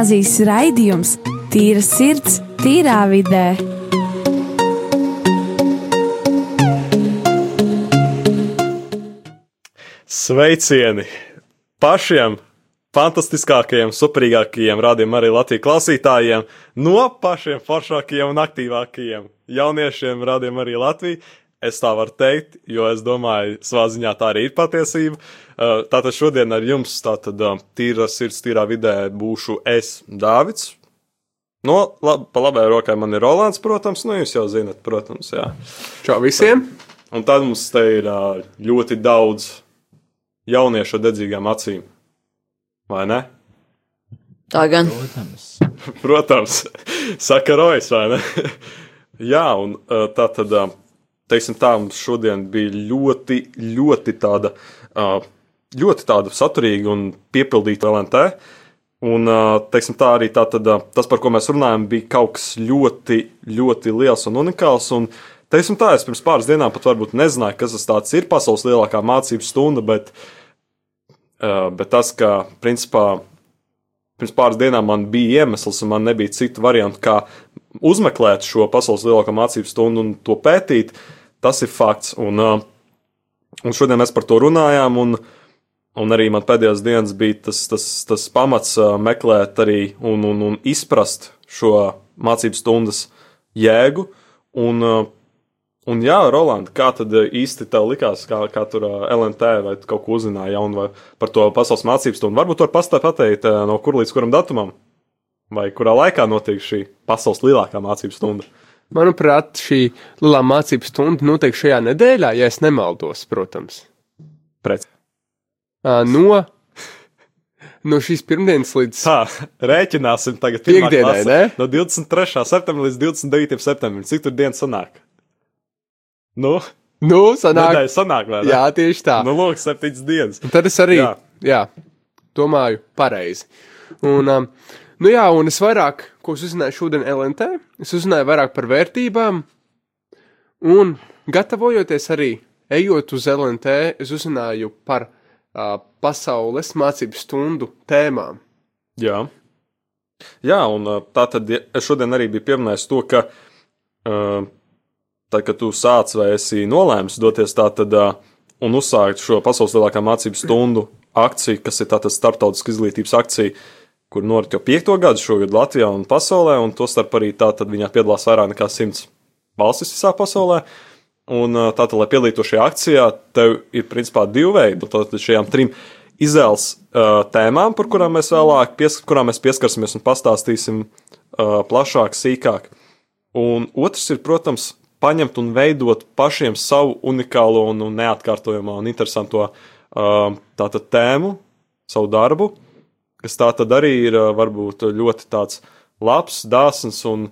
gimnāzijas raidījums Tīra sirds, tīrā vidē. Sveicieni pašiem fantastiskākajiem, superīgākajiem rādījumiem, arī Latvijas klausītājiem, no pašiem foršākajiem un aktīvākajiem jauniešiem rādījumiem arī Latvijā. Es tā varu teikt, jo es domāju, savā ziņā tā arī ir patiesība. Uh, tātad šodien ar jums, tātad uh, tīra sirds, tīrā vidē būšu es, Dāvids. No, lab, pa labai rokai man ir Rolands, protams, nu jūs jau zinat, protams, jā. Čau visiem! Un tad mums te ir uh, ļoti daudz jauniešu dedzīgām acīm. Vai ne? Tā gan. Protams. Protams, saka Rojas, vai ne? Jā, un uh, tā tad, uh, teiksim tā, mums šodien bija ļoti, ļoti tāda, uh, ļoti tāda saturīga un piepildīta LNT. Un, uh, teiksim tā, arī tā tad, uh, tas, par ko mēs runājam, bija kaut kas ļoti, ļoti liels un unikāls. Un, teiksim tā, es pirms pāris dienām pat varbūt nezināju, kas tas ir pasaules lielākā mācību stunda, bet, uh, bet tas, ka, principā, pirms pāris dienām man bija iemesls, un man nebija citu variantu, kā uzmeklēt šo pasaules lielāko mācību stundu un to pētīt. Tas ir fakts. Un, uh, un šodien mēs par to runājām, un, un arī man pēdējās dienas bija tas, tas, tas pamats uh, meklēt arī un, un, un izprast šo mācību stundas jēgu. Un, uh, un jā, Roland, kā tad īsti tev likās, kā, kā tur LNT vai tu kaut ko uzzināji jaunu par to pasaules mācību stundu? Varbūt var pastāstīt, pateikt, no kur līdz kuram datumam, vai kurā laikā notiek šī pasaules lielākā mācību stunda? Manuprāt, šī lielā mācību stunda notiek šajā nedēļā, ja es nemaldos, protams. Pret. Ā, No, no šīs pirmdienas līdz Tā, rēķināsim tagad. klase. ne? No 23. septembra līdz 29. septembrim. Cik tur dienas sanāk? Nu, Nu, sanāk, nedēļa sanāk, vai ne? jā, tieši tā. Nu, lūk, septiņas dienas. Un tad es arī, Jā. jā, jā domāju, pareizi. Un, um, nu jā, un es vairāk, ko es uzzināju šodien LNT, es uzzināju vairāk par vērtībām, un gatavojoties arī, ejot uz LNT, es uzzināju par uh, pasaules mācību stundu tēmām. Jā. Jā, un uh, tā tad šodien arī biju pieminējis to, ka uh, tad, kad tu sāc vai esi nolēmis doties tā tad uh, un uzsākt šo pasaules lielākā mācību stundu akciju, kas ir tātad starptautiska izglītības akcija, kur norit jau piekto gadu šogad Latvijā un pasaulē, un to starp arī tā tad viņā piedalās vairāk nekā simts valstis visā pasaulē. Un uh, tātad, lai piedalītos šajā akcijā, tev ir principā divi veidi. Tātad šajām trim izvēles uh, tēmām, par kurām mēs vēlāk pies, kurām mēs pieskarsimies un pastāstīsim uh, plašāk, sīkāk. Un otrs ir, protams, paņemt un veidot pašiem savu unikālo un, neatkārtojamo un interesanto uh, tātad tēmu, savu darbu, kas tā tad arī ir uh, varbūt ļoti tāds labs, dāsns un,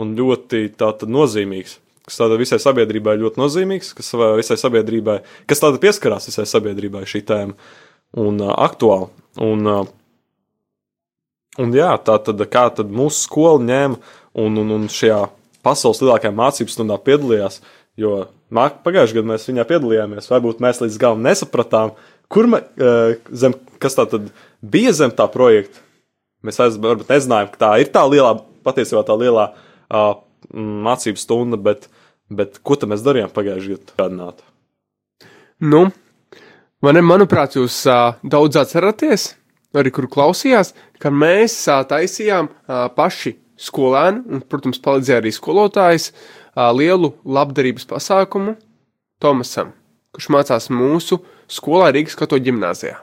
un ļoti nozīmīgs. Kas tāda visai sabiedrībai ļoti nozīmīgs, kas visai sabiedrībai, kas tāda pieskarās visai sabiedrībai šī tēma un uh, aktuāli. Un, uh, un jā, tā tad kā tad mūsu skola ņēma un, un, un šajā pasaules lielākajā mācību stundā piedalījās, jo pagājušajā gadā mēs viņā piedalījāmies, varbūt mēs līdz galam nesapratām, kur me, uh, zem, kas tā tad bija zem tā projekta. Mēs aiz- varbūt nezinājām, ka tā ir tā lielā, patiesībā tā lielā uh, mācību stunda, bet, bet ko tad mēs darījām pagājušajā gadā? Atgādināt. Nu, man, manuprāt, jūs uh, daudz atceraties, arī kur klausījās, ka mēs uh, taisījām uh, paši skolēni, un, protams, palīdzēja arī skolotājs, uh, lielu labdarības pasākumu Tomasam, kurš mācās mūsu skolā Rīgas Kato ģimnāzijā.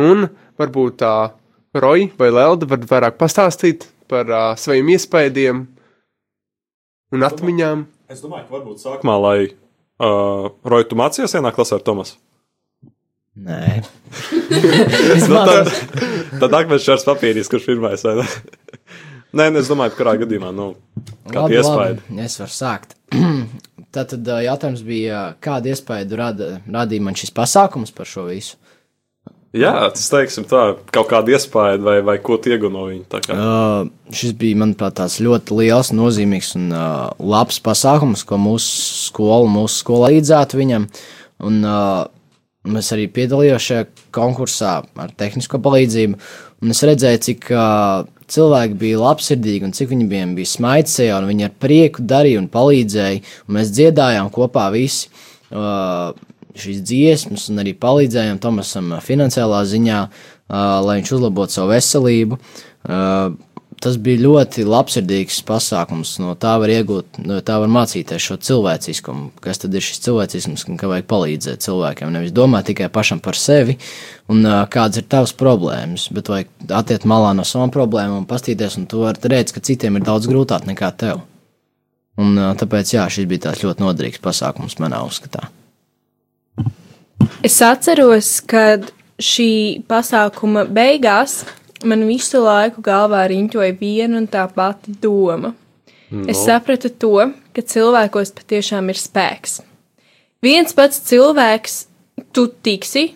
Un varbūt tā uh, Roja vai Lelda var vairāk pastāstīt par uh, saviem iespējām un atmiņām. Es domāju, ka varbūt sākumā, lai uh, Roja, tu mācījies vienā klasē ar Tomasu. Nē, Nu, tad, tad akmens šāds papīris, kurš pirmais, vai ne? Nē, es domāju, kurā gadījumā, nu, kāda iespēja. Es varu sākt. Tātad jautājums bija, kādu iespēju rada, radīja man šis pasākums par šo visu? Jā, tas teiksim tā, kaut kāda iespēja, vai, vai ko tu iegūti no viņa. Uh, šis bija, manuprāt, tāds ļoti liels, nozīmīgs un uh, labs pasākums, ko mūsu skola, mūsu skola līdzētu viņam. Un, uh, mēs arī piedalījāmies šajā konkursā ar tehnisko palīdzību. Un es redzēju, cik, uh, cilvēki bija labsirdīgi un cik viņiem bija smaids sejā, un viņi ar prieku darīja un palīdzēja, un mēs dziedājām kopā visi uh, šīs dziesmas, un arī palīdzējām Tomasam finansiālā ziņā, uh, lai viņš uzlabotu savu veselību. Uh, tas bija ļoti labsirdīgs pasākums. No tā var iegūt, no tā var mācīties šo cilvēciskumu. Kas tad ir šis cilvēcisms, ka vajag palīdzēt cilvēkiem? Nevis domāt tikai pašam par sevi un uh, kādas ir tavas problēmas, bet vajag attiekt malā no savām problēmām un pastīties, un tu vari redzēt, ka citiem ir daudz grūtāk nekā tev. Un uh, tāpēc, jā, šis bija tāds ļoti noderīgs pasākums manā uzskatā. Es atceros, kad šī pasākuma beigās man visu laiku galvā riņķoja viena un tā pati doma. No. Es sapratu to, ka cilvēkos patiešām ir spēks. Viens pats cilvēks, tu tiksi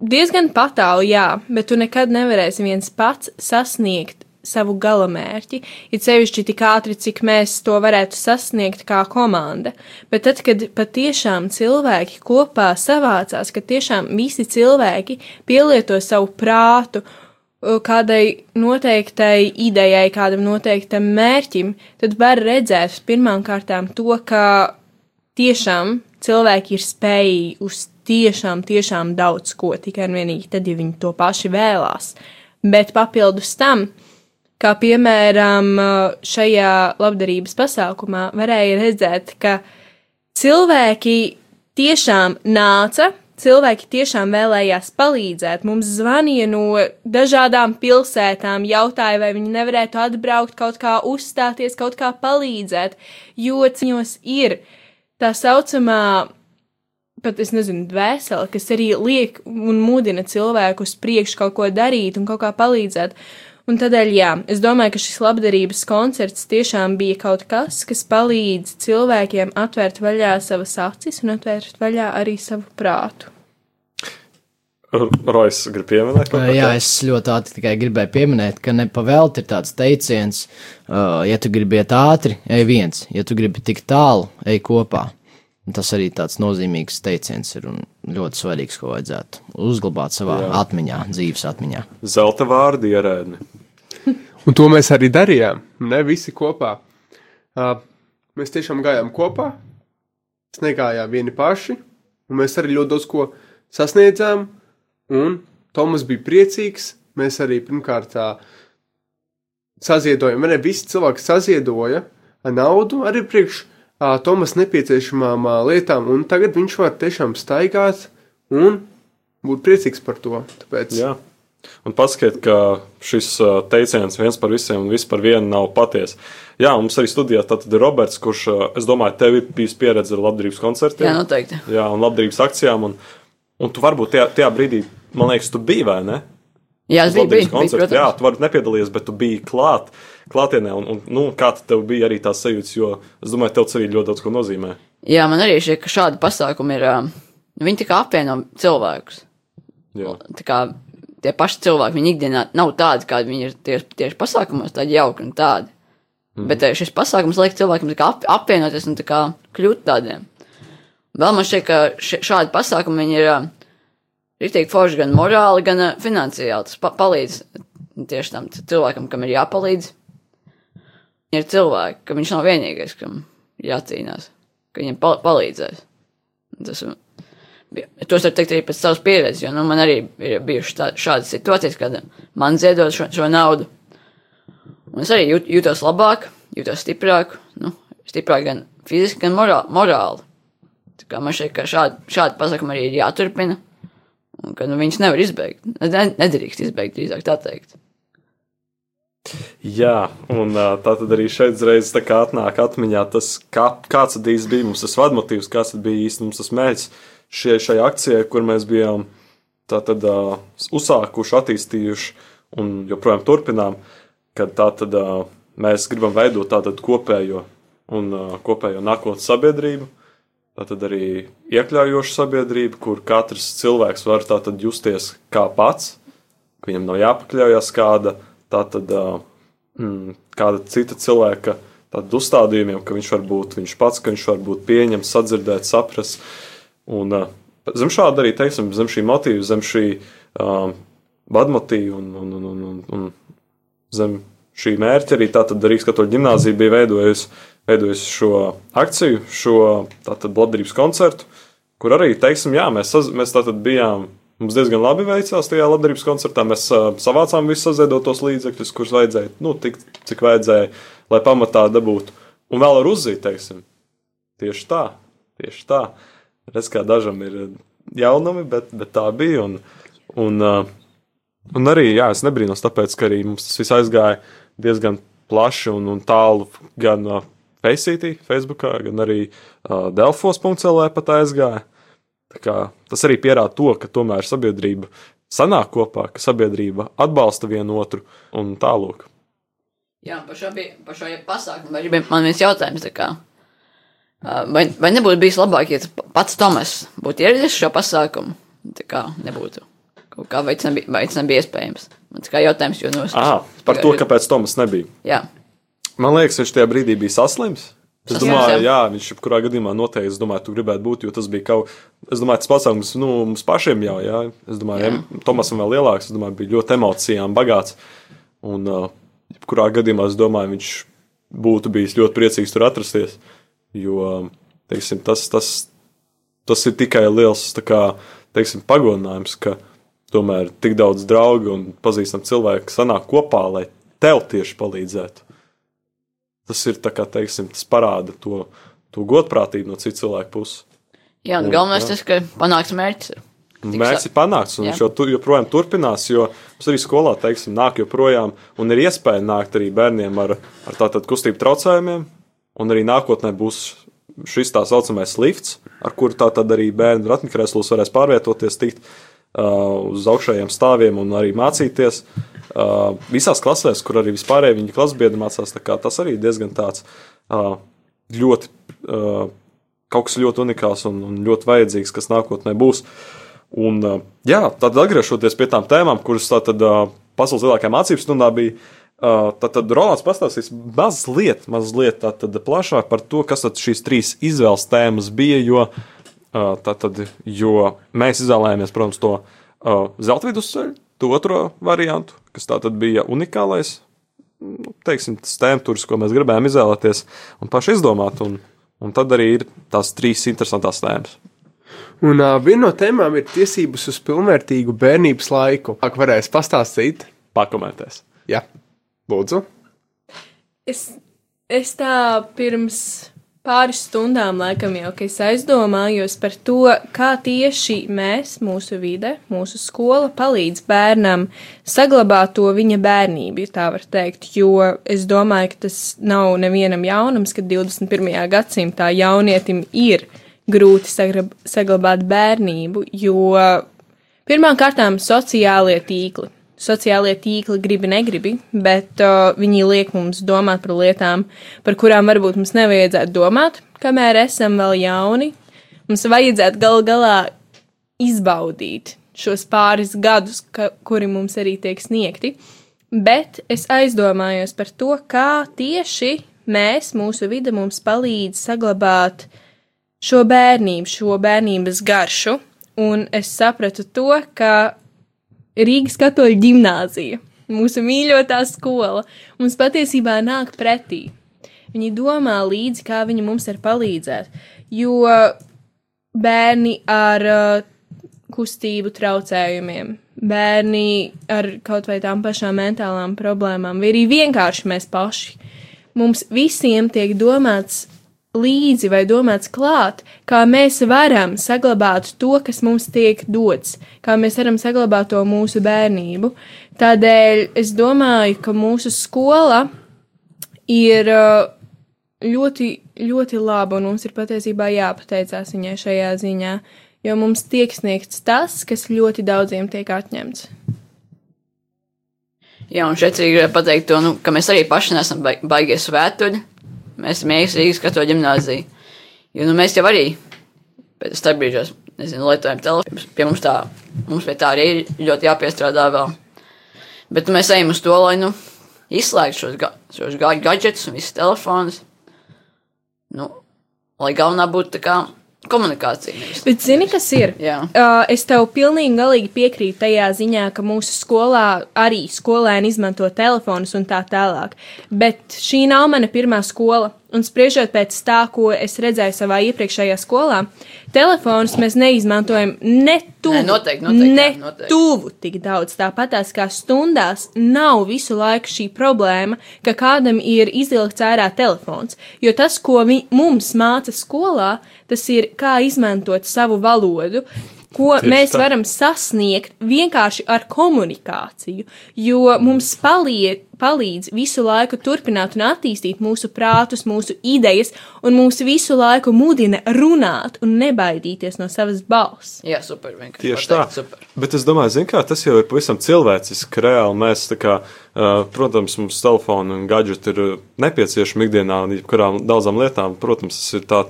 diezgan patālu, jā, bet tu nekad nevarēsi viens pats sasniegt savu galamērķi, it sevišķi tik ātri, cik mēs to varētu sasniegt kā komanda. Bet tad, kad patiešām cilvēki kopā savācās, kad tiešām visi cilvēki pielieto savu prātu kādai noteiktai idejai, kādam noteiktam mērķim, tad var redzēt pirmām kārtām to, ka tiešām cilvēki ir spējīgi uz tiešām, tiešām daudz ko, tikai un vienīgi tad, ja viņi to paši vēlās. Bet papildus tam, kā piemēram šajā labdarības pasākumā, varēja redzēt, ka cilvēki tiešām nāca cilvēki tiešām vēlējās palīdzēt. Mums zvanīja no dažādām pilsētām, jautāja, vai viņi nevarētu atbraukt, kaut kā uzstāties, kaut kā palīdzēt, jo ciņos ir tā saucamā, pat es nezinu, dvēsele, kas arī liek un mudina cilvēku uz priekšu kaut ko darīt un kaut kā palīdzēt. Un tādēļ, jā, es domāju, ka šis labdarības koncerts tiešām bija kaut kas, kas palīdz cilvēkiem atvērt vaļā savas acis un atvērt vaļā arī savu prātu. Rojas grib pieminēt, ka. Jā, es ļoti ātri tikai gribēju pieminēt, ka nepavēlti ir tāds teiciens, uh, ja tu gribi iet ātri, ej viens, ja tu gribi tik tālu, ej kopā. Un tas arī tāds nozīmīgs teiciens ir un ļoti svarīgs, ko vajadzētu uzglabāt savā Jā. atmiņā, dzīves atmiņā. Zelta vārdi ierēdni. Un to mēs arī darījām. Ne visi kopā. Uh, mēs tiešām gājām kopā, negājām vieni paši, un mēs arī ļoti daudz ko sasniedzām. Un Tomas bija priecīgs. Mēs arī pirmkārt saziedojam, ne visi cilvēki saziedoja naudu arī priekš uh, Tomas nepieciešamām uh, lietām, un tagad viņš var tiešām staigāt un būt priecīgs par to. Tāpēc, Jā. Un paskatiet, ka šis teiciens viens par visiem un viss par vienu nav patiesa. Jā, mums arī studijā ir Roberts, kurš, es domāju, tev ir bijis pieredze ar labdarības koncertiem. Jā, noteikti. Jā, un labdarības akcijām. Un, un tu varbūt tajā, tajā brīdī, man liekas, tu biji vai ne? Jā, es biju, biju, biju Jā, tu vari nepiedalīties, bet tu biji klāt, klātienē. Un, un, nu, kā tev bija arī tās sajūtas, jo es domāju, tev arī ļoti daudz ko nozīmē. Jā, man arī šķiet, ka šādi pasākumi ir. Viņi tikai apvieno cilvēkus. Jā. Tā kā tie paši cilvēki, viņi ikdienā nav tādi, kādi viņi ir tieši, tieši pasākumos, tādi jauki un tādi. Mm. Bet eh, šis pasākums liek cilvēkiem ap, apvienoties un kā, kļūt tādiem. Vēl man šķiet, ka šādi pasākumi ir eh, rītīgi forši gan morāli, gan eh, finansiāli. Tas pa palīdz tieši tam cilvēkam, kam ir jāpalīdz. Ir cilvēki, ka viņš nav vienīgais, kam jācīnās, ka viņam pal palīdzēs. Tas To es varu teikt arī pēc savas pieredzes, jo nu, man arī ir bijušas tā, šādas situācijas, kad man ziedot šo, šo naudu. Un es arī jūt, jūtos labāk, jūtos stiprāk, nu, stiprāk gan fiziski, gan morā, morāli. Tā kā man šeit, ka šādi, šādi pasakumi arī ir jāturpina, un ka nu, viņas nevar izbeigt. Nedrīkst izbeigt, drīzāk tā teikt. Jā, un tā tad arī šeit uzreiz atnāk atmiņā tas, kā, kāds tad īsti bija mums tas vadmotīvs, kāds bija īsti mums tas mērķis šie, šai akcijai, kur mēs bijām tātad, uh, uzsākuši, attīstījuši un joprojām turpinām, kad tātad, uh, mēs gribam veidot tādu kopējo un uh, kopējo nākotnes sabiedrību. Tātad arī iekļaujoša sabiedrība, kur katrs cilvēks var tātad justies kā pats, ka viņam nav jāpakļaujas kāda, tātad, mm, kāda cita cilvēka tātad uzstādījumiem, ka viņš var būt viņš pats, ka viņš var būt pieņemts, sadzirdēt, saprast. Uh, Un, uh, zem šāda arī, teiksim, zem šī motīva, zem šī uh, vadmotīva un, un, un, un, un, un zem šī mērķa arī tātad Rīgas katoļu ģimnāzija bija veidojusi, veidojusi šo akciju, šo tātad labdarības koncertu, kur arī, teiksim, jā, mēs, mēs tātad bijām, mums diezgan labi veicās tajā labdarības koncertā, mēs uh, savācām visus saziedotos līdzekļus, kurus vajadzēja, nu, tik, cik vajadzēja, lai pamatā dabūtu. Un vēl ar uzzīt, teiksim, tieši tā, tieši tā. Redz, kā dažam ir jaunumi, bet, bet tā bija. Un, un, uh, un arī, jā, es nebrīnos, tāpēc, ka arī mums tas viss aizgāja diezgan plaši un, un tālu gan uh, Faceitī, Facebookā, gan arī uh, Delfos.CLV pat aizgāja. Kā, tas arī pierāda to, ka tomēr sabiedrība sanāk kopā, ka sabiedrība atbalsta vienu otru un tālāk. Jā, par šo, bija, par šo pasākumu man viens jautājums. Kā, vai, vai nebūtu bijis labāk, ja pats Tomas būtu ieradies šo pasākumu? Tā kā nebūtu kaut kā, vai tas nebija, vai tas nebija iespējams. Man kā jautājums, jo no es. Ah, par to, kāpēc Tomas nebija. Jā. Man liekas, viņš tajā brīdī bija saslims. Es domāju, jā, viņš jebkurā gadījumā noteikti, es domāju, tu gribētu būt, jo tas bija kaut, es domāju, tas pasākums, nu, mums pašiem jau, jā, es domāju, jā. Tomasam vēl lielāks, es domāju, bija ļoti emocijām bagāts, un, uh, jebkurā gadījumā, es domāju, viņš būtu bijis ļoti priecīgs tur atrasties, jo, teiksim, tas, tas, tas ir tikai liels, kā, teiksim, pagodinājums, ka, tomēr tik daudz draugu un pazīstami cilvēki sanāk kopā, lai tev tieši palīdzētu. Tas ir kā, teiksim, tas parāda to, to godprātību no citu cilvēku puses. Jā, un, un galvenais tas, ka panāks mērķis. Mērķis ir panākts, un jā. viņš tu, joprojām turpinās, jo mums arī skolā, teiksim, nāk joprojām, un ir iespēja nākt arī bērniem ar, ar tātad kustību traucējumiem, un arī nākotnē būs šis tā saucamais lifts, ar kuru tātad arī bērni ratņkrēslos varēs pārvietoties, tikt Uh, uz augšējiem stāviem un arī mācīties. Uh, visās klasēs, kur arī vispārēji viņa klasbiedri mācās, tas arī diezgan tāds uh, ļoti, kaut kas ļoti unikāls un, un ļoti vajadzīgs, kas nākotnē būs. Un, jā, tad atgriežoties pie tām tēmām, kuras tātad pasaules lielākajā mācību stundā bija, tad, tad Rolands pastāstīs mazliet, mazliet plašāk par to, kas tad šīs trīs izvēles tēmas bija, jo Tātad, jo mēs izvēlējāmies, protams, to zelta vidusceļu, to otro variantu, kas tātad bija unikālais, nu, teiksim, tas tēmturs, ko mēs gribējām izvēlēties un paši izdomāt, un, un tad arī ir tās trīs interesantās tēmas. Un uh, viena no tēmām ir tiesības uz pilnvērtīgu bērnības laiku. Ak, varēs pastāstīt? Pakomentēs. Jā, lūdzu. Es, es tā pirms pāris stundām, laikam, jau es aizdomājos par to, kā tieši mēs, mūsu vide, mūsu skola palīdz bērnam saglabāt to viņa bērnību, ja tā var teikt. Jo es domāju, ka tas nav nevienam jaunums, ka 21. gadsimtā jaunietim ir grūti saglabāt bērnību, jo pirmām kārtām sociālie tīkli sociālie tīkli gribi, negribi, bet uh, viņi liek mums domāt par lietām, par kurām varbūt mums nevajadzētu domāt, kamēr esam vēl jauni. Mums vajadzētu gal galā izbaudīt šos pāris gadus, ka, kuri mums arī tiek sniegti, bet es aizdomājos par to, kā tieši mēs, mūsu vide, mums palīdz saglabāt šo bērnību, šo bērnības garšu, un es sapratu to, ka Rīgas katoļu ģimnāzija, mūsu mīļotā skola, mums patiesībā nāk pretī. Viņi domā līdzi, kā viņi mums var palīdzēt, jo bērni ar uh, kustību traucējumiem, bērni ar kaut vai tām pašām mentālām problēmām, vai arī vienkārši mēs paši. Mums visiem tiek domāts līdzi vai domāts klāt, kā mēs varam saglabāt to, kas mums tiek dots, kā mēs varam saglabāt to mūsu bērnību. Tādēļ es domāju, ka mūsu skola ir uh, ļoti, ļoti laba, un mums ir patiesībā jāpateicās viņai šajā ziņā, jo mums tiek sniegts tas, kas ļoti daudziem tiek atņemts. Jā, un šeit ir pateikt to, nu, ka mēs arī paši nesam baigies svētuļi, Mēs esam Rīgas katoļu ģimnāzija. Jo nu, mēs jau arī starpbrīžos, nezinu, lietojam telefonu. Pie mums tā, mums pie tā arī ir ļoti jāpiestrādā vēl. Bet nu, mēs ejam uz to, lai nu, izslēgtu šos, ga šos gadgetus un visus telefonus. Nu, lai galvenā būtu tā kā komunikācija. nevis- Bet zini, kas ir? Jā. Uh, es tev pilnīgi galīgi piekrītu tajā ziņā, ka mūsu skolā arī skolēni izmanto telefonus un tā tālāk. Bet šī nav mana pirmā skola. Un spriežot pēc tā, ko es redzēju savā iepriekšējā skolā, telefonus mēs neizmantojam ne tuvu, Nē, noteikti, noteikti, ne jā, noteikti. tuvu tik daudz. Tāpatās kā stundās nav visu laiku šī problēma, ka kādam ir izvilkts ārā telefons. Jo tas, ko vi, mums māca skolā, tas ir kā izmantot savu valodu. Ko Tieši mēs tā. varam sasniegt vienkārši ar komunikāciju, jo mums paliek, palīdz visu laiku turpināt un attīstīt mūsu prātus, mūsu idejas, un mūs visu laiku mudina runāt un nebaidīties no savas balss. Jā, super. vienkārši Tieši tā. Super. Bet es domāju, zin kā, tas jau ir pavisam cilvēciski, reāli mēs, tā kā, uh, protams, mums telefoni un gadgeti ir nepieciešami ikdienā un jebkurām daudzām lietām. Protams, tas ir tā,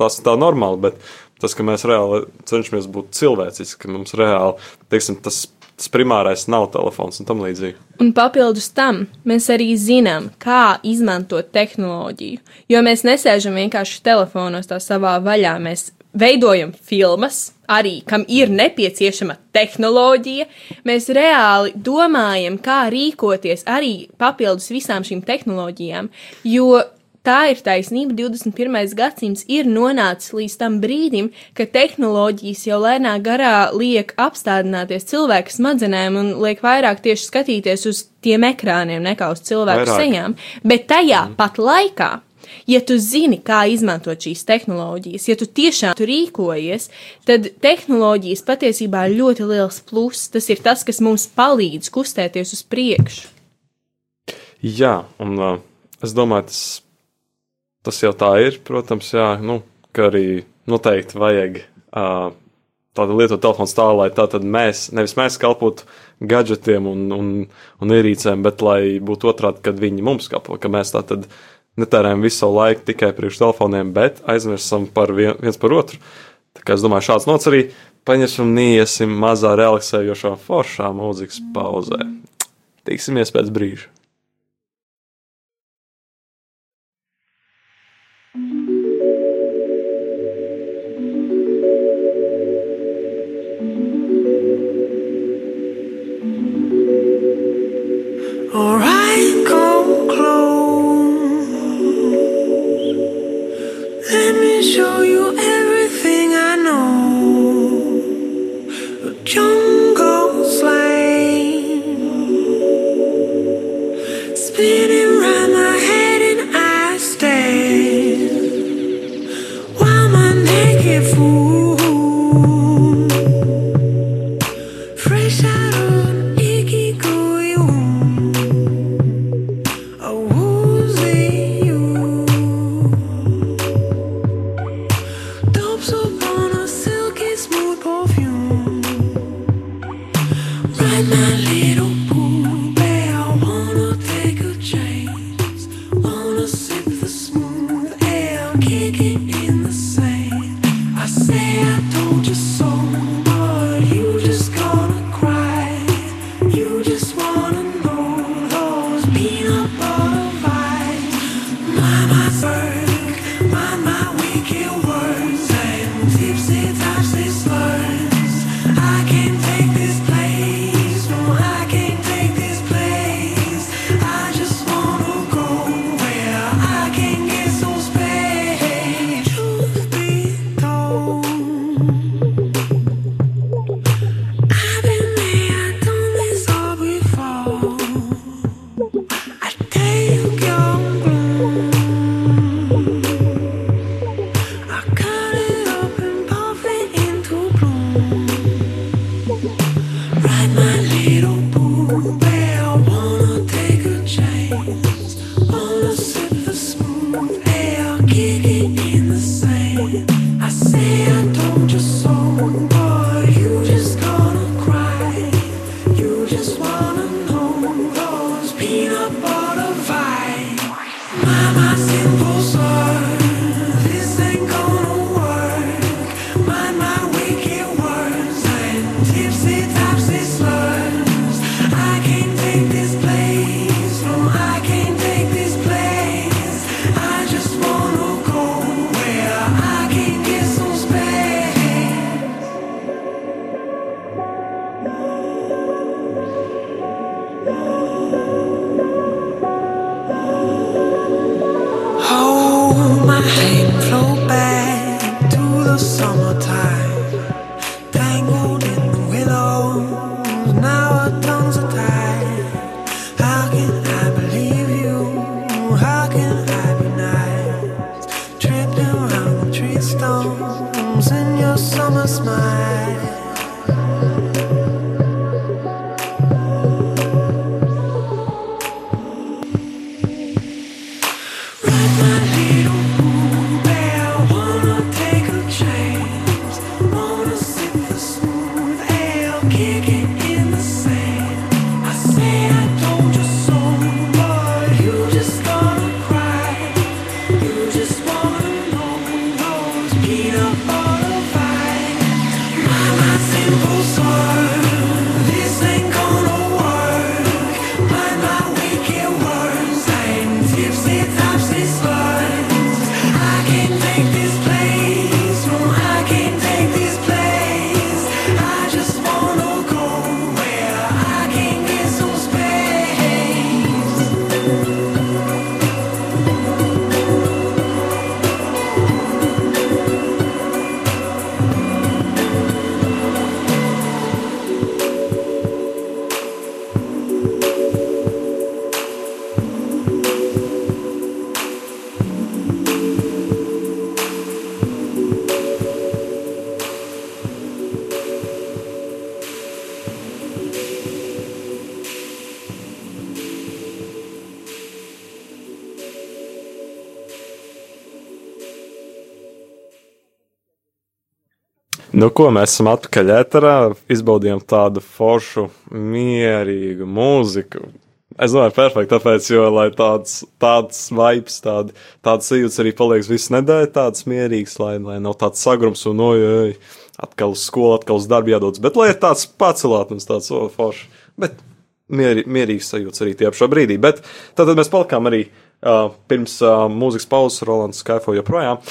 tas ir tā normāli, bet tas, ka mēs reāli cenšamies būt cilvēciski, ka mums reāli, teiksim, tas, tas primārais nav telefons un tam līdzīgi. Un papildus tam mēs arī zinām, kā izmantot tehnoloģiju. Jo mēs nesēžam vienkārši telefonos tā savā vaļā. Mēs veidojam filmas, arī kam ir nepieciešama tehnoloģija. Mēs reāli domājam, kā rīkoties arī papildus visām šīm tehnoloģijām. Jo Tā ir taisnība. 21. gadsimts ir nonācis līdz tam brīdim, ka tehnoloģijas jau lēnā garā liek apstādināties cilvēku smadzenēm un liek vairāk tieši skatīties uz tiem ekrāniem nekā uz cilvēku Vairāk. sejām. Bet tajā mm. pat laikā. Ja tu zini, kā izmantot šīs tehnoloģijas, ja tu tiešām tur rīkojies, tad tehnoloģijas patiesībā ir ļoti liels pluss. Tas ir tas, kas mums palīdz kustēties uz priekšu. Jā, un uh, es domāju, tas, tas jau tā ir, protams, jā, nu, ka arī noteikti vajag uh, tādu lietot telefonu tā, lai tā tad mēs, nevis mēs kalpotu gadgetiem un, un, un ierīcēm, bet lai būtu otrādi, kad viņi mums kalpo, ka mēs tā tad netērējam visu savu laiku tikai priekš telefoniem, bet aizmirstam par vien, viens par otru. Tā kā es domāju, šāds nots arī paņemsim un iesim mazā relaksējošā foršā mūzikas pauzē. Tiksimies pēc brīža. Let me show you smile. Nu, ko mēs esam atpakaļ ēterā, izbaudījām tādu foršu, mierīgu mūziku. Es domāju, perfekti, tāpēc, jo, lai tāds, tāds vibes, tāda, tāds sajūta arī paliek visu nedēļu, tāds mierīgs, lai, lai nav tāds sagrums un ojoj, atkal uz skolu, atkal uz darbu jādodas, bet lai ir tāds pacelātums, tāds o, forši. Bet mieri, mierīgs sajūta arī tie ap šo brīdī. Bet tad mēs palikām arī uh, pirms uh, mūzikas pauzes, Rolands Skaifo joprojām.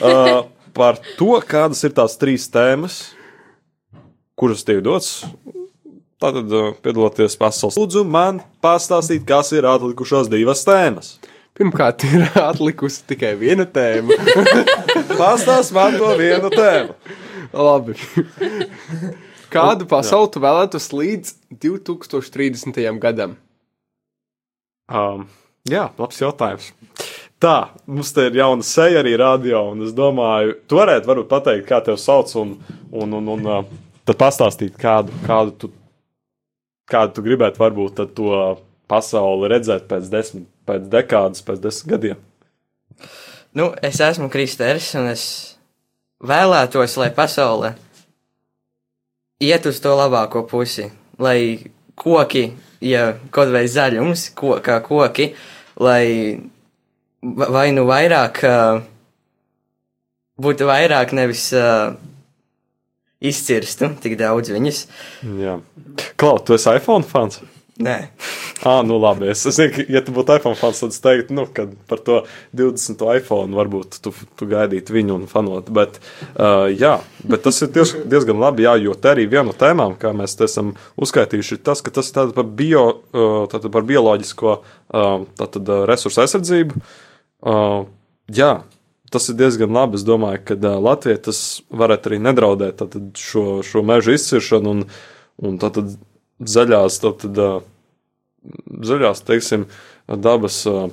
Uh, par to, kādas ir tās trīs tēmas, kuras tiek dots. Tātad, piedaloties pasaules lūdzu, man pastāstīt, kas ir atlikušās divas tēmas. Pirmkārt, ir atlikusi tikai viena tēma. Pastāst man to vienu tēmu. Labi. Kādu pasauli tu vēlētos līdz 2030. gadam? Um, jā, labs jautājums. Tā, mums te ir jauna seja arī radio, un es domāju, tu varētu varbūt pateikt, kā tevi sauc, un, un, un, un uh, tad pastāstīt, kādu, kādu, tu, kādu tu gribētu varbūt to pasauli redzēt pēc desmit, pēc dekādas, pēc desmit gadiem. Nu, es esmu Kristers, un es vēlētos, lai pasaule iet uz to labāko pusi, lai koki, ja kaut vai zaļums, ko, kā koki, lai vai nu vairāk būtu vairāk nevis izcirstu tik daudz viņus. Jā. Klau, tu esi iPhone fans? Nē, Ah, nu labi. Es, es zinu, ka, ja tu būtu iPhone fans, tad es teiktu, nu, ka par to 20. iPhone varbūt tu, tu gaidītu viņu un fanot. Bet, uh, jā, bet tas ir diez, diezgan labi, jā, jo te arī viena no tēmām, kā mēs te esam uzskaitījuši, ir tas, ka tas ir tātad par, bio, tātad par bioloģisko tātad, resursu aizsardzību. Uh, jā, tas ir diezgan labi. Es domāju, ka uh, Latvijai tas varētu arī nedraudēt tātad, šo, šo mežu izciršanu un, un tātad zaļās, tātad, uh, zaļās, teiksim, dabas uh,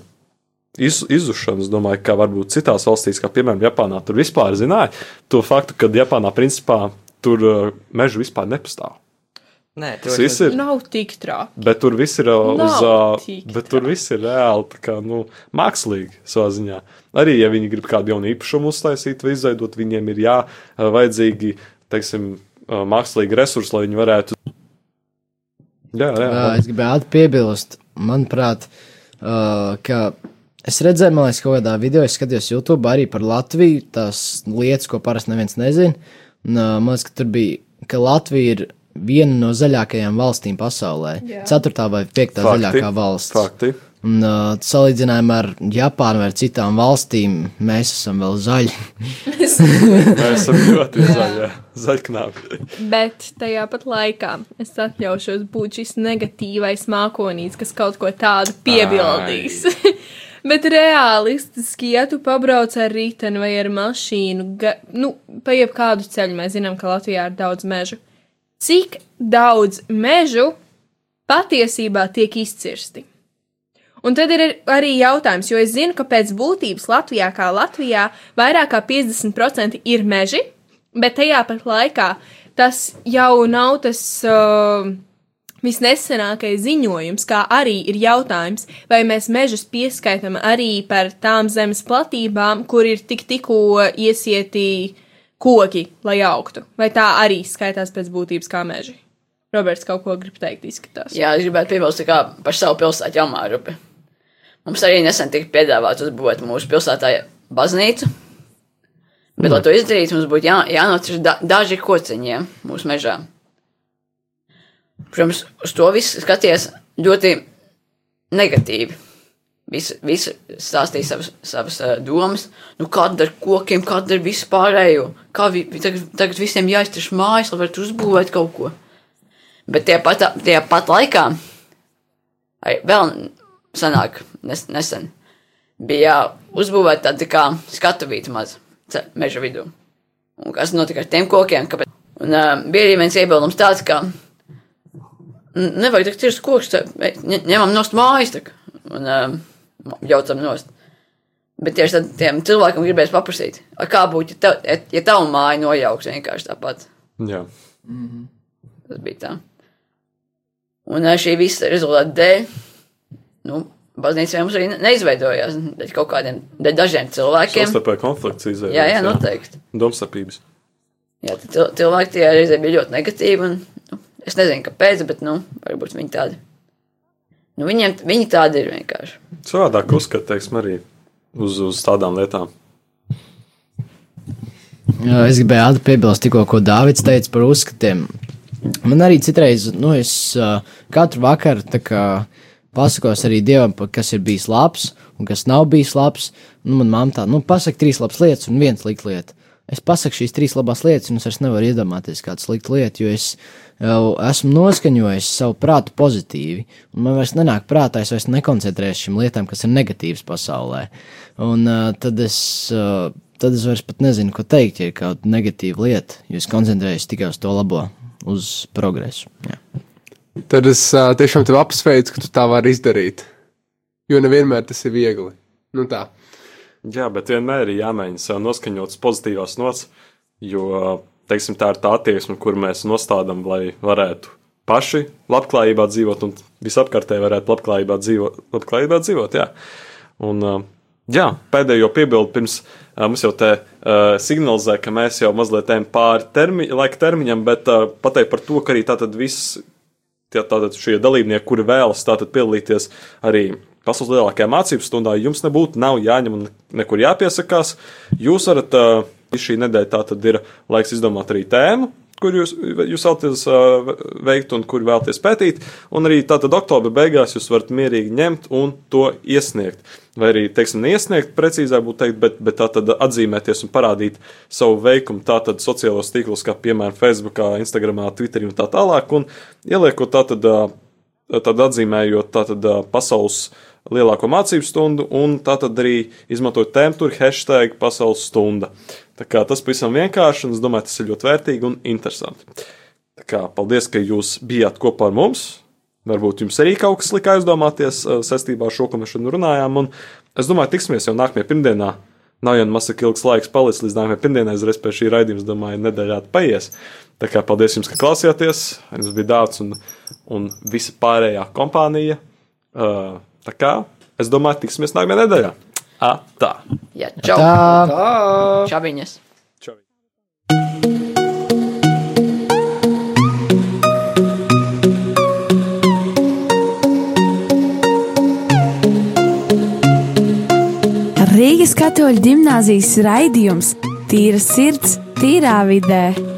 iz, izušanu. Es domāju, ka varbūt citās valstīs, kā piemēram Japānā, tur vispār zināja to faktu, ka Japānā principā tur uh, meža vispār nepastāv. Nē, Tas viss ir. Nav tik traki. Bet tur viss ir uh, uz. Uh, bet tur viss ir reāli, tā kā, nu, mākslīgi savā ziņā. Arī, ja viņi grib kādu jaunu īpašumu uztaisīt vai izveidot, viņiem ir jā, uh, vajadzīgi, teiksim, mākslīgi resursi, lai viņi varētu. Jā, jā, es gribētu piebilst, manuprāt, ka es redzēju, man liekas, kaut kādā video, es skatījos YouTube arī par Latviju, tās lietas, ko parasti neviens nezina. Un, man liekas, ka tur bija, ka Latvija ir viena no zaļākajām valstīm pasaulē. Jā. Ceturtā vai piektā Fakti. zaļākā valsts. Fakti. Un, uh, salīdzinājumā ar Japānu vai citām valstīm, mēs esam vēl zaļi. Mēs esam ļoti zaļi, zaļknābi. Bet tajā pat laikā es atļaušos būt šis negatīvais mākonītis, kas kaut ko tādu piebildīs. Bet realistiski, ja tu pabrauc ar riteni vai ar mašīnu, ga, nu, pa jebkādu ceļu, mēs zinām, ka Latvijā ir daudz mežu. Cik daudz mežu patiesībā tiek izcirsti? Un tad ir arī jautājums, jo es zinu, ka pēc būtības Latvijā, kā Latvijā, vairāk kā 50% ir meži, bet tajā pat laikā tas jau nav tas uh, visnesenākais ziņojums, kā arī ir jautājums, vai mēs mežus pieskaitam arī par tām zemes platībām, kur ir tik tikko iesieti koki, lai augtu, vai tā arī skaitās pēc būtības kā meži. Roberts kaut ko grib teikt, izskatās. Jā, es gribētu piebilst, kā par savu pilsētu Jāmārupi. Mums arī nesen tika piedāvāts uzbūvēt mūsu pilsētā baznīcu. Bet, mm. lai to izdarītu, mums būtu jā, jānocir da, daži kociņiem mūsu mežā. Protams, uz to visu skaties ļoti negatīvi. Visi, visi stāstīja savas, savas uh, domas, nu, kāda ar kokiem, kāda ar vispārējo. Kā vi, tagad, tagad visiem jāiztuš mājas, lai varētu uzbūvēt kaut ko. Bet tie pat, tie pat laikā, arī vēl senāk, nes, nesen, bija uzbūvēta tāda kā skatuvīta maz meža vidū. Un kas notika ar tiem kokiem? Kāpēc? Un uh, bija arī viens iebildums tāds, ka nevajag tik cirst koks, ņe- ņemam nost mājas, tak, un uh, jaucam nost. Bet tieši tad tiem cilvēkiem gribēs paprasīt, "A, kā būtu, ja, tev, ja tavu māju nojauks vienkārši tāpat. Jā. Tas bija tā. Un ā, šī visa rezultāta dēļ, nu, baznīca mums arī ne- neizveidojās. Dēļ kaut kādiem, dēļ dažiem cilvēkiem. Savstarpēji konflikts izveidojas. Jā, jā, noteikti. Domstarpības. Jā, cilvēki tie reizē bija ļoti negatīvi. Un, nu, es nezinu, kāpēc, bet, nu, varbūt viņi tādi. Nu, viņiem, viņi tādi ir vienkārši. Savādāk uzskat, teiksim, arī uz, uz tādām lietām. Jā, Es gribēju piebilst tikko, ko Dārvids teica par uzskatiem. Man arī citreiz, nu, es uh, katru vakaru kā pasakos arī Dievam, kas ir bijis labs un kas nav bijis labs. Nu, man mamma tā, nu, pasaka trīs labas lietas un viens slikta lieta. Es pasaku šīs trīs labās lietas, un es vairs nevaru iedomāties kādu sliktu lietu, jo es jau esmu noskaņojis savu prātu pozitīvi. Un man vairs nenāk prātā, es vairs nekoncentrēšos šīm lietām, kas ir negatīvas pasaulē. Un uh, tad es. Uh, tad es vairs pat nezinu, ko teikt, ja ir kāda negatīva lieta, jo es koncentrējos tikai uz to labo, uz progresu. Jā. Tad es uh, tiešām tevi apsveicu, ka tu tā vari izdarīt. Jo nevienmēr tas ir viegli. Nu tā. Jā, bet vienmēr ir jāmēģina sev noskaņot uz pozitīvās nots, jo, teiksim, tā ir tā attieksme, kur mēs nostādām, lai varētu paši labklājībā dzīvot un visapkārtēji varētu labklājībā dzīvot. Labklājībā dzīvot jā. Un, jā, pēdējo piebildu pirms mums jau te uh, signalizē, ka mēs jau mazliet ejam pāri termi, laika termiņam, bet uh, pateikt par to, ka arī tātad viss tātad šie dalībnieki, kuri vēlas piedalīties arī pasaules lielākajā mācību stundā, jums nebūtu jāņem un nekur jāpiesakās. Jūs varat, uh, šī nedēļa tātad ir laiks izdomāt arī tēmu, kur jūs, jūs vēlaties veikt un kur vēlaties pētīt, un arī tātad oktobra beigās jūs varat mierīgi ņemt un to iesniegt. Vai arī, teiksim, neiesniegt, precīzāk būtu teikt, bet, bet tā tad atzīmēties un parādīt savu veikumu tātad sociālos tīklos, kā piemēram Facebook, Instagram, Twitter un tā tālāk, un ieliekot tātad, ā, tad atzīmējot tātad pasaules lielāko mācību stundu, un tātad arī izmantojot tur hashtag pasaules stunda. Tā kā tas pavisam vienkārši, un es domāju, tas ir ļoti vērtīgi un interesanti. Tā kā paldies, ka jūs bijāt kopā ar mums. Varbūt jums arī kaut kas lika aizdomāties ā, saistībā ar šo, ko mēs šodien runājām. Un es domāju, tiksimies jau nākamajā pirmdienā. Nav jau maz tik ilgs laiks palicis līdz nākamajai pirmdienai, uzreiz pēc šī raidījuma, domāju, nedēļā paies. Tā kā paldies jums, ka klausījāties. Jums bija dārts un, un visa pārējā kompānija. Uh, tā kā es domāju, tiksimies nākamajā nedēļā. A, tā. Jā, čau! Tā. Čabiņas! Čau. Rīgas katoļu gimnāzijas raidījums Tīra sirds, tīrā vidē.